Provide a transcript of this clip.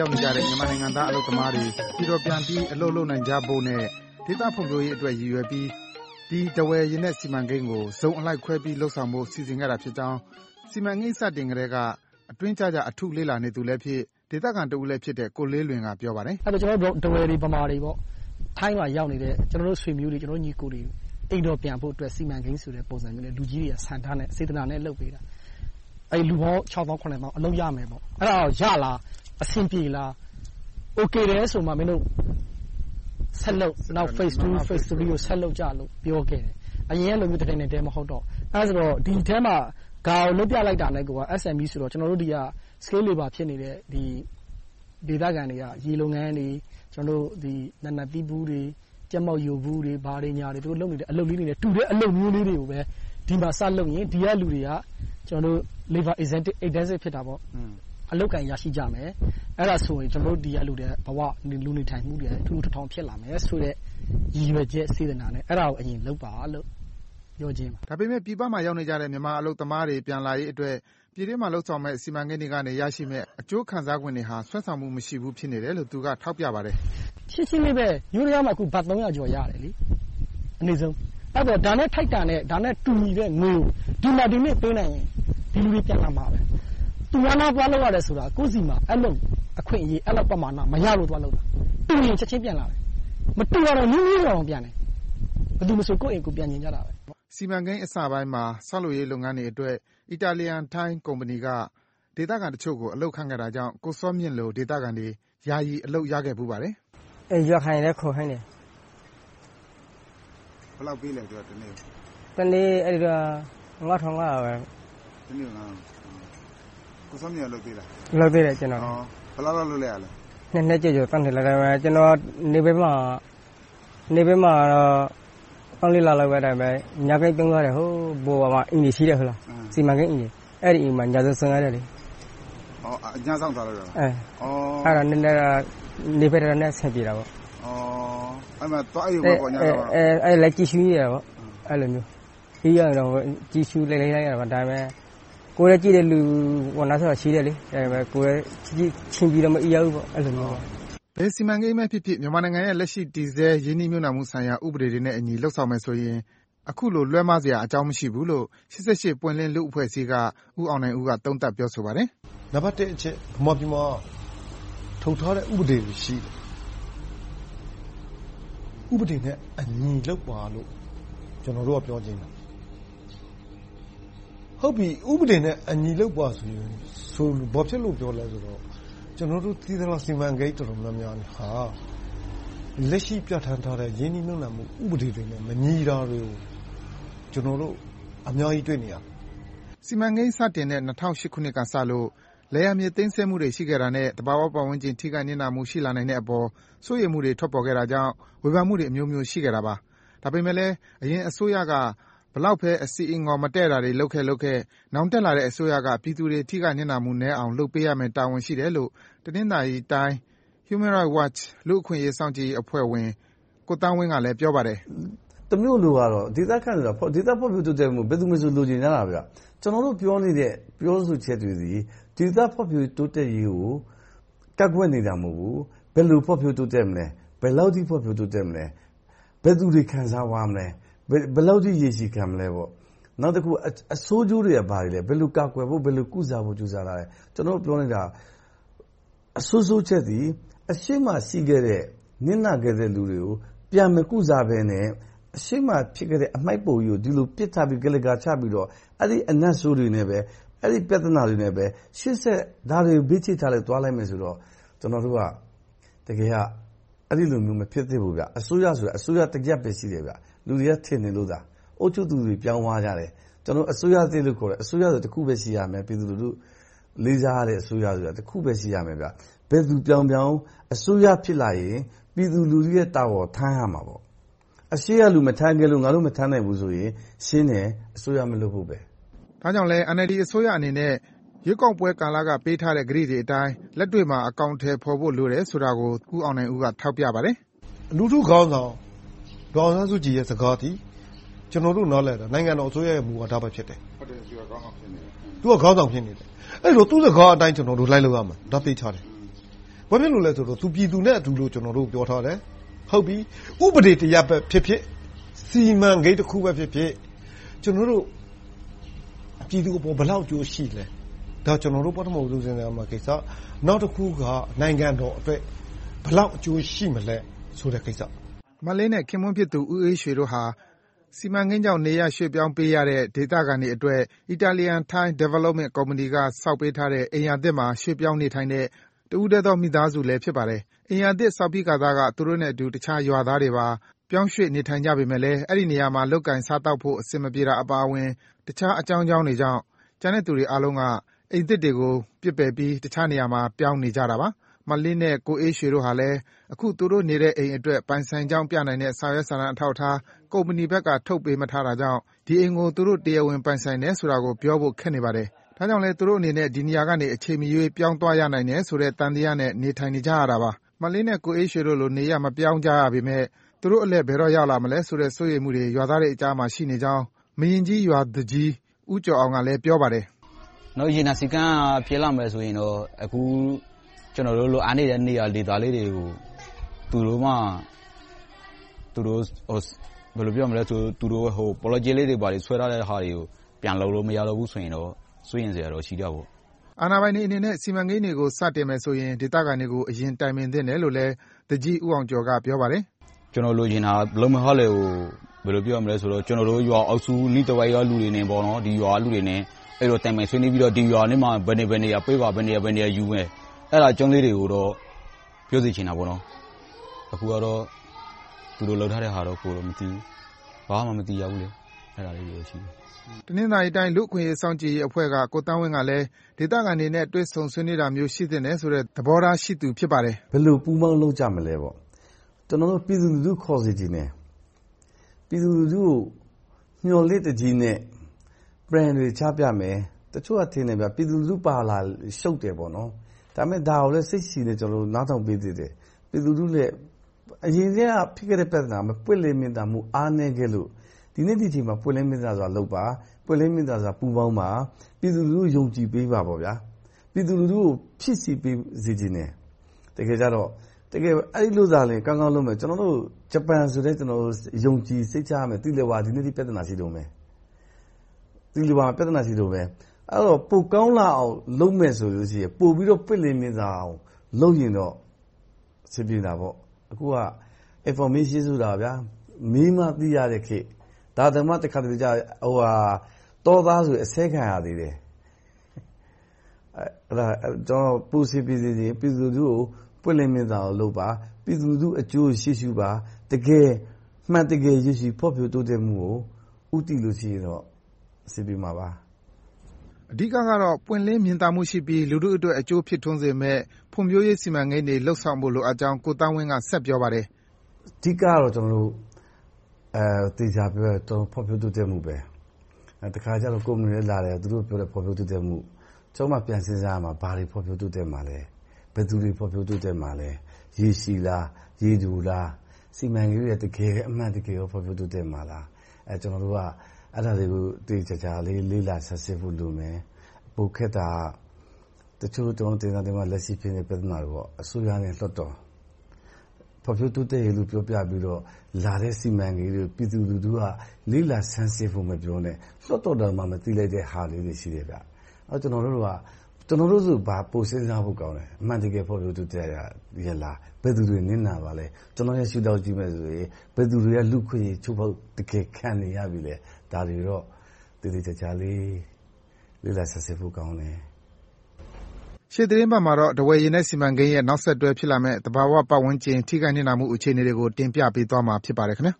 ရောက်နေကြတဲ့ မြန်မာနိုင်ငံသား အလုပ်သမားတွေ ပြည်တော်ပြန်ပြီး အလုပ်လုပ်နိုင်ကြဖို့နဲ့ ဒေသဖွံ့ဖြိုးရေးအတွက် ရည်ရွယ်ပြီး ဒီထားဝယ်ရေနက်စီမံကိန်းကို ဇုန်အလိုက်ခွဲပြီး လုပ်ဆောင်ဖို့ စီစဉ်ခဲ့တာဖြစ်ကြောင်း စီမံကိန်း စတင်ကတည်းက အတွင်းကျကျ အထုလေ့လာနေသူလည်းဖြစ်၊ဒေသခံတဦးလည်းဖြစ်တဲ့ ကိုလေးလွင်က ပြောပါတယ်။ကျနော်တို့ ထားဝယ်တွေ၊ဗမာတွေ ထိုင်းမှာရောက်နေတဲ့ ကျနော်တို့ ဆွေမျိုးတွေ၊ညီအကိုတွေ အိမ်တော်ပြန်ဖို့အတွက် စီမံကိန်းဆိုတဲ့ ပုံစံမျိုးနဲ့ လူကြီးတွေက ဆန္ဒနဲ့ စေတနာနဲ့ လုပ်ပေးတာ။လူပေါင်း ခြောက်သောင်းခုနှစ်သောင်း အလုပ်ရမယ်။အဲဒါ ရလား။ အဆင်ပြေလား။ Okay တယ်ဆိုမှ မင်းတို့ ဆက်လုပ်။နောက် Phase 2, Phase 3 ကို ဆက်လုပ်ကြလို့ ပြောခဲ့တယ်။အရင်ကလိုမျိုးတထည်နဲ့တည်း မဟုတ်တော့။အဲဒါဆိုတော့ ဒီအထဲမှာ ဒါကိုလုပ်ပြလိုက်တာနဲ့ SME ဆိုတော့ ကျနော်တို့ ဒီက Skilled Labor ဖြစ်နေတဲ့ ဒေသခံတွေက ရေလုပ်ငန်းတွေ၊နာနတ်သီးဘူးတွေ၊ကြက်မောက်ယိုဘူးတွေ ဘာတွေညာတွေ သူတို့လုပ်နေတဲ့ အလုပ်လေးတွေနဲ့ တူတဲ့ အလုပ်မျိုးလေးတွေကိုပဲ ဒီမှာ စလုပ်ရင် ဒီကလူတွေက Labor Intensive ဖြစ်တာပေါ့။ အလုပ်အကိုင် ရရှိကြမယ်။အဲဒါဆိုရင် ကျနော်တို့ ဒီကလူတွေဘဝလူနေထိုင်မှုတွေ ထူထူထောင်ထောင် ဖြစ်လာမယ်ဆိုတဲ့ ရည်ရွယ်ချက် စေတနာနဲ့ အဲဒါကို အရင်လုပ်ပါလို့ ပြောခြင်းပါ။ဒါပေမဲ့ ပြည်ပမှာ ရောက်နေကြတဲ့ မြန်မာအလုပ်သမားတွေ ပြန်လာရေးအတွက် ပြည်တွင်းမှာ လုပ်ဆောင်မယ့် စီမံကိန်းတွေကနေ ရရှိမယ့် အကျိုးခံစားခွင့်တွေဟာ ဆွဲဆောင်မှု မရှိဘူး ဖြစ်နေတယ်လို့ သူက ထောက်ပြပါတယ်။ရှင်းရှင်းလေးပဲ ယိုးဒယားမှာ အခု ဘတ်သုံးရာကျော် ရတယ် အနည်းဆုံး။အဲဒီတော့ဒါနဲ့ ထိုက်တန်တဲ့ ဒါနဲ့တူညီတဲ့ငွေကို ဒီမှာ ဒီနေ့ပေးနိုင်ရင် ဒီလူတွေ ပြန်လာမှာပဲ။ သူများနားသွားလုပ်ရတယ်ဆိုတာ ကိုယ့်ဆီမှာ အဲဒီလောက်အခွင့်အရေး၊အဲဒီလောက် ပမာဏ မရလို့ သွားလုပ်တာ။တူရင်ချက်ချင်းပြန်လာတယ်။မတူရင်တော့နှေးနှေးတောင်ပြန်တယ်။ဘယ်သူမဆို ကိုယ့်အိမ်ကိုယ် ပြန်ချင်ကြတာပဲ။စီမံကိန်းအစပိုင်းမှာ ဆောက်လုပ်ရေးလုပ်ငန်းတွေအတွက် အီတာလီယန်-ထိုင်းကုမ္ပဏီက ဒေသခံတချို့ကို အလုပ်ခန့်ခဲ့တာကြောင့် ကိုစောမြင့်လို ဒေသခံတွေ ယာယီအလုပ်ရခဲ့ဖူးပါတယ်။ရွာခံတွေလည်း ခေါ်ခိုင်းတယ်။ဘယ်လောက်ပေးလဲ တနေ့ကို။တနေ့ ငါးထောင်ငါးရာပဲ။တနေ့ကို ငါးထောင်။ ကိုစောမြင့်ကလုပ်ပေးလား။လုပ်ပေးတယ်ကျနော်။ဘယ်လောက်လောက်လုပ်လိုက်ရလဲ။နှစ်နှစ်ကျော်ကျော်တန်းတယ်။ကျနော်နေဘက်မှာတော့သုံးလေးလလောက်ပဲညကိန်းပြောင်းသွားတယ်။ဟိုးဗိုလ်မှာအိမ်တွေရှိတယ်စီမံကိန်းအိမ်တွေ။အဲဒီအိမ်မှာညဆုံးဆင်းရတယ်။ညစောင့်သွားလုပ်တာလား။အဲဒါနည်းနည်းနေဘက်နဲ့အဆင်ပြေတာပေါ့။အဲဒီမှာသွားအိပ်ရုံပဲပေါ့။အဲဒီလည်းကြည့်ရှုရတာပေါ့။အဲဒီလိုမျိုး။ပြီးရင်တော့ကြည့်ရှုလိုက်လိုက်ရတာပေါ့။ဒါပေမဲ့ ကိုယ်လည်းကြည့်တဲ့လူနောက်ဆုံးရှိတယ်လေ။ဒါပေမဲ့ကိုယ်လည်းချဉ်ပြီးတော့မအိပ်ရဘူးပေါ့။အဲဒီလိုမျိုးဘယ်စီမံကိန်းပဲဖြစ်ဖြစ်မြန်မာနိုင်ငံရဲ့လက်ရှိတည်ဆဲရင်းနှီးမြုပ်နံှမှုဆိုင်ရာဥပဒေတွေနဲ့အညီလုပ်ဆောင်မယ်ဆိုရင်အခုလိုလွဲမှားစရာအကြောင်းမရှိဘူးလို့၈၈ပွင့်လင်းလူ့အဖွဲ့အစည်းကဦးအောင်နိုင်ဦးကသုံးသပ်ပြောဆိုပါတယ်။နံပါတ်အချက်ဗမာပြည်မှာထုတ်ထားတဲ့ဥပဒေတွေရှိတယ်။ဥပဒေနဲ့အညီလုပ်ပါလို့ကျနော်တို့ကပြောချင်တာ။ ဟုတ်ပြီဥပဒေနဲ့အညီလုပ်ပါဆိုရင်ဘာဖြစ်လို့ပြောလဲဆိုတော့ကျနော်တို့သိသလောက်စီမံကိန်းတော်တော်များများဟာလက်ရှိပြဌာန်းထားတဲ့ရင်းနှီးမြုပ်နံှမှုဥပဒေတွေနဲ့မညီတာတွေကိုကျနော်တို့အများကြီးတွေ့နေရတယ်။စီမံကိန်းစတင်တဲ့၂၀၀၈ခုနှစ်ကစလို့လယ်ယာမြေသိမ်းဆည်းမှုတွေရှိခဲ့တာနဲ့သဘာဝပတ်ဝန်းကျင်ထိခိုက်နစ်နာမှုရှိလာနိုင်တဲ့အပေါ်စိုးရိမ်မှုတွေထွက်ပေါ်ခဲ့တာကြောင့်ဝေဖန်မှုတွေအမျိုးမျိုးရှိခဲ့တာပါ။ဒါပေမဲ့လည်းအရင်အစိုးရက ဘယ်လောက်ပဲ အဆီအငေါ် မတည့်တာတွေ လုပ်ခဲ့လုပ်ခဲ့ နောင်တက်လာတဲ့အစိုးရက ပြည်သူတွေ ထိခိုက်နစ်နာမှုနည်းအောင် လုပ်ပေးရမယ့် တာဝန်ရှိတယ်လို့ တနင်္သာရီတိုင်း Human Rights Watch လူ့အခွင့်အရေး စောင့်ကြည့်ရေးအဖွဲ့ဝင် ကိုသန်းဝင်းကလည်း ပြောပါတယ်။“တမြို့လိုကတော့ ဒေသခံဆိုတာဒေသဖွံ့ဖြိုးတိုးတက်မှုကိုဘယ်သူမဆို လိုချင်ကြတာ။ကျနော်တို့ ပြောနေတဲ့ ပြောဆိုချက်တွေသည် ဒေသဖွံ့ဖြိုးတိုးတက်ရေးကို ကန့်ကွက်နေတာ မဟုတ်ဘူး။ဘယ်လို ဖွံ့ဖြိုးတိုးတက်မလဲ။ဘယ်လောက်အထိ ဖွံ့ဖြိုးတိုးတက်မလဲ။ဘယ်သူတွေ ခံစားသွားမလဲ။ ဘယ်လောက်အထိရေရှည်ခံမလဲ။နောက်တခုအဆိုးကျိုးတွေကဘာတွေလဲ။ဘယ်လိုကာကွယ်ဖို့၊ဘယ်လိုကုစားဖို့ကြိုးစားထားလဲ။ကျနော်တို့ပြောနေတာအဆိုးဆိုးချက်သည်အရှေ့မှာရှိခဲ့တဲ့နစ်နာခဲ့တဲ့လူတွေကိုပြန်မကုစားဘဲနဲ့အရှေ့မှာဖြစ်ခဲ့တဲ့အမှိုက်ပုံကြီးကိုဒီလိုပစ်ထားပြီးဂလကာချပြီးတော့အဲဒီအနတ်ဆိုးတွေနဲ့ပဲအဲဒီပြဿနာတွေနဲ့ပဲရှေ့ဆက်ဒါတွေကိုဘေးချိတ်ထားလိုက်သွားလိုက်မယ်ဆိုတော့ကျနော်တို့ကတကယ်ကအဲဒီလိုမျိုးမဖြစ်သင့်ဘူး။အစိုးရဆိုတာအစိုးရတရပ်ပဲရှိတယ်။ လူတွေကထင်နေလို့သာ။အုပ်ချုပ်သူတွေပြောင်းသွားကြတယ်။အစိုးရသစ်လို့ခေါ်တယ်။အစိုးရဆိုတာတခုပဲရှိရမယ်။ပြည်သူလူထုလေးစားရတဲ့အစိုးရဆိုတာတခုပဲရှိရမယ်။ဘယ်သူပြောင်ပြောင်အစိုးရဖြစ်လာရင်ပြည်သူလူထုရဲ့တာဝန်ထမ်းရမှာပေါ့။အရှေ့ကလူမထမ်းခဲ့လို့ငါတို့မထမ်းနိုင်ဘူးဆိုရင်ရှင်းတယ်အစိုးရမလုပ်ဖို့ပဲ။ဒါကြောင့်လဲ NLD အစိုးရအနေနဲ့ရွေးကောက်ပွဲကာလကပေးထားတဲ့ကတိတွေအတိုင်းလက်တွေ့မှာအကောင်အထည်ဖော်ဖို့လိုတယ်ဆိုတာကိုဦးအောင်နိုင်ဦးကထောက်ပြပါတယ်။လူထုခေါင်းဆောင် ဒေါ်အောင်ဆန်းစုကြည်ရဲ့စကားသည် ကျနော်တို့ နားလည်တာ နိုင်ငံတော်အစိုးရရဲ့ မူဝါဒပဲ ဖြစ်တယ်။သူက ခေါင်းဆောင် ဖြစ်နေတယ်။အဲဒီတော့ သူ့စကားအတိုင်း ကျနော်တို့ လိုက်လုပ်ရမယ်။ဒါ သေချာတယ်။ဘာဖြစ်လို့လဲဆိုတော့ သူ ပြည်သူနဲ့အတူလို့ ကျနော်တို့ပြောထားတယ်။ဟုတ်ပြီ။ဥပဒေတရပ်ပဲဖြစ်ဖြစ်၊စီမံကိန်းတခုပဲဖြစ်ဖြစ် ကျနော်တို့ ပြည်သူအပေါ် ဘယ်လောက်အကျိုးရှိလဲ။ဒါ ကျနော်တို့ ပထမဦးဆုံး စဉ်းစားရမယ့်ကိစ္စ။နောက်တခုက နိုင်ငံတော်အတွက် ဘယ်လောက်အကျိုးရှိမလဲဆိုတဲ့ ကိစ္စ။ မလေးနဲ့ ခင်ပွန်းဖြစ်သူ ဦးအေးရွှေတို့ဟာ စီမံကိန်းကြောင့် နေရပ်ရွှေ့ပြောင်းပေးရတဲ့ ဒေသခံတွေအတွက် Italian Thai Development ကော်မတီက ဆောက်ပေးထားတဲ့ အိမ်ယာသစ်မှာ ရွှေ့ပြောင်းနေထိုင်တဲ့ တဦးတည်းသော မိသားစုလည်း ဖြစ်ပါတယ်။အိမ်ယာသစ် ဆောက်ပြီးခါစက သူတို့နဲ့အတူ တခြား ရွာသားတွေပါ ပြောင်းရွှေ့ နေထိုင်ကြပေမယ့်လည်း အဲဒီနေရာမှာ လုပ်ကိုင် စားသောက်ဖို့ အဆင်မပြေတာအပါအဝင် တခြား အကြောင်းကြောင်းတွေကြောင့် ကျန်တဲ့သူတွေအားလုံးက အိမ်သစ်တွေကို ပစ်ပယ်ပြီး တခြားနေရာမှာ ပြောင်းနေကြတာပါ။ မလေးနဲ့ ကိုအေးရွှေတို့ဟာလည်း အခု သူတို့နေတဲ့အိမ်အတွက် ပိုင်ဆိုင်ကြောင်းပြနိုင်တဲ့ စာရွက်စာတမ်း အထောက်အထား ကုမ္ပဏီဘက်က ထုတ်ပေးမထားတာကြောင့် ဒီအိမ်ကို သူတို့ တရားဝင် ပိုင်ဆိုင်တယ်ဆိုတာကို ပြောဖို့ ခက်နေပါတယ်။ဒါကြောင့်လည်း သူတို့အနေနဲ့ ဒီနေရာကနေ အချိန်မရွေး ပြောင်းသွားရနိုင်တယ်ဆိုတဲ့ သံသယနဲ့ နေထိုင်နေကြရတာပါ။မလေးနဲ့ ကိုအေးရွှေတို့လို နေရပ် မပြောင်းကြရပေမယ့် သူတို့အလှည့် ဘယ်တော့ ရောက်လာမလဲဆိုတဲ့ စိုးရိမ်မှုတွေ ရွာသားတွေအကြားမှာ ရှိနေကြောင်း မယဉ်ကြီးရွာသူကြီး ဦးကျော်အောင်ကလည်း ပြောပါတယ်။ရေနံဆိပ်ကမ်းက ဖြစ်လာမယ်ဆိုရင်တော့ အခု ကျနော်တို့ လိုအပ်နေတဲ့ နေရာဒေသလေးတွေကို သူတို့မှပေါ်လစီလေးတွေ ဆွဲထားတဲ့ဟာတွေကို ပြန်လုပ်လို့ မရတော့ဘူးဆိုရင်တော့ စိုးရိမ်စရာတော့ ရှိတာပေါ့။အာဏာပိုင်တွေအနေနဲ့ စီမံကိန်းတွေကို စတင်မယ်ဆိုရင် ဒေသခံတွေကို အရင်တိုင်ပင်သင့်တယ်လို့လည်း သူကြီးဦးအောင်ကျော်က ပြောပါတယ်။ကျနော် လိုချင်တာက လုပ်မယ့်ဟာတွေကို ဘယ်လိုပြောမလဲဆိုတော့ ကျနော်တို့ ရွာအုပ်စု အနီးတဝိုက်က လူတွေနဲ့ ဒီရွာကလူတွေနဲ့ တိုင်ပင်ဆွေးနွေးပြီးတော့ ဒီရွာမှာ ဘယ်နေရာပေးပါ။ဘယ်နေရာယူမယ်။ အဲဒါအကြောင်းလေးတွေကိုတော့ပြောစေချင်တာပေါ့။အခုကတော့သူတို့လုပ်ထားတဲ့ဟာတော့ကိုယ်တော့မသိဘူး။ဘာမှမသိရဘူး။အဲဒါလေးတွေပဲရှိတယ်။တနင်္သာရီတိုင်းလူ့အခွင့်အရေးစောင့်ကြည့်ရေးအဖွဲ့ကကိုသန်းဝင်းကလည်းဒေသခံတွေနဲ့တွေ့ဆုံဆွေးနွေးတာမျိုးရှိသင့်တယ်ဆိုတဲ့သဘောထားရှိသူဖြစ်ပါတယ်။ဘယ်လိုပူးပေါင်းလုပ်ကြမလဲပေါ့။ကျနော်တို့ပြည်သူလူထုခေါ်စေချင်တယ်။ပြည်သူလူထုကိုမျှော်လင့်တကြီးနဲ့ Plan တွေချပြမယ်။တချို့ကထင်တယ်ပြည်သူလူထုပါလာရှုပ်တယ်။ ဒါပေမဲ့ ဒါကိုလည်း စိတ်ရှည်နဲ့နားထောင်ပေးသင့်တယ်။ပြည်သူလူထုလည်းအရင်ကတည်းက ဖြစ်ခဲ့တဲ့ ပြဿနာပွင့်လင်းမြင်သာမှု အားနည်းခဲ့လို့ ဒီနေ့ဒီအချိန်မှာ ပွင့်လင်းမြင်သာစွာ လုပ်ပါ။ပွင့်လင်းမြင်သာစွာ ပူးပေါင်းပါ။ပြည်သူလူထုယုံကြည်ပေးပါ။ပြည်သူလူထုကို ဖြစ်စေပေးစေချင်တယ်။တကယ်ကြတော့ အဲဒီလိုသာ ကောင်းကောင်းလုပ်မယ်။ကျနော်တို့ဂျပန်ဆိုလည်း ယုံကြည်စိတ်ချရမယ်။သီလဝါ ဒီနေ့အထိ ပြဿနာ ရှိတုန်းပဲ။သီလဝါပြဿနာ ရှိတုန်းပဲ။ အဲဒီတော့ ပိုကောင်းလာအောင် လုပ်မယ်ဆိုရင် ပိုပြီးတော့ ပွင့်လင်းမြင်သာအောင် လုပ်ရင်တော့ အဆင်ပြေတာပေါ့။အခုက Information ဆိုတာ မေးမှသိရတဲ့ခေတ်။ဒါတောင်မှ တခါတလေကြတောသားဆိုအဆဲခံရသေးတယ်။ပိုစီပြည်သူလူထုကို ပွင့်လင်းမြင်သာအောင်လုပ်ပါ။ပြည်သူလူထုအကျိုးကို ရှေ့ရှုပါ။တကယ် အမှန်တကယ် ရေရှည်ဖွံ့ဖြိုးတိုးတက်မှုကို ဦးတည်လို့ရှိရင်တော့ အဆင်ပြေမှာပါ။ အဓိကကတော့ ပွင့်လင်းမြင်သာမှုရှိပြီး လူထုအတွက် အကျိုးဖြစ်ထွန်းစေမယ့် ဖွံ့ဖြိုးရေးစီမံကိန်းတွေ လုပ်ဆောင်ဖို့ လိုအပ်ကြောင်း ကိုသန်းဝင်းက ဆက်ပြောပါတယ်။အဓိကတော့သေချာပြောရင်ဖွံ့ဖြိုးတိုးတက်မှုပဲ။တခါကြတော့ ကုမ္ပဏီတွေလာတယ်။သူတို့ပြောတဲ့ ဖွံ့ဖြိုးတိုးတက်မှု။ကျနော်တို့မှ ပြန်စဉ်းစားရမှာ ဘာတွေ ဖွံ့ဖြိုးတိုးတက်မှာလဲ။ဘယ်သူတွေ ဖွံ့ဖြိုးတိုးတက်မှာလဲ။ရေရှည်လား။ရေတိုလား။စီမံကိန်းတွေကတကယ်အမှန်တကယ် ဖွံ့ဖြိုးတိုးတက်မှာလား။ကျနော်တို့က အဲဒါတွေကိုသေသေချာချာလေ့လာဆန်းစစ်ဖို့လိုမယ်။ပိုခက်တာကတချို့ဒေသတွေမှာလက်ရှိဖြစ်နေတဲ့ပြဿနာတွေ။အစိုးရနဲ့လွှတ်တော်ဖွံ့ဖြိုးတိုးတက်ရေးလို့ပြောပြပြီးတော့လာတဲ့စီမံကိန်းတွေကိုပြည်သူလူထုကလေ့လာဆန်းစစ်ဖို့မပြောနဲ့လွှတ်တော်တောင်မှမသိလိုက်တဲ့ဟာလေးတွေရှိတယ်။ကျနော်တို့ကကျနော်တို့ဆိုပိုစဉ်းစားဖို့ကောင်းတယ်။အမှန်တကယ်ဖွံ့ဖြိုးတိုးတက်ရဲ့လား။ဘယ်သူတွေနစ်နာပါလဲ။ကျနော့်ရဲ့ရှုထောင့်ကြည့်မယ်ဆိုရင်ဘယ်သူတွေကလူ့အခွင့်အရေးချိုးဖောက်တကယ်ခံနေရပြီလဲ။ ဒါတွေတော့သေသေချာချာလေး လေ့လာဆန်းစစ်ဖို့ကောင်းတယ်ရှေ့သီတင်းပတ်မှာတော့ ထားဝယ်ရေနက်စီမံကိန်းရဲ့ နောက်ဆက်တွဲဖြစ်လာမယ့် သဘာဝပတ်ဝန်းကျင် ထိခိုက်နစ်နာမှုအခြေအနေတွေကို တင်ပြပေးသွားမှာ ဖြစ်ပါတယ်ခင်ဗျာ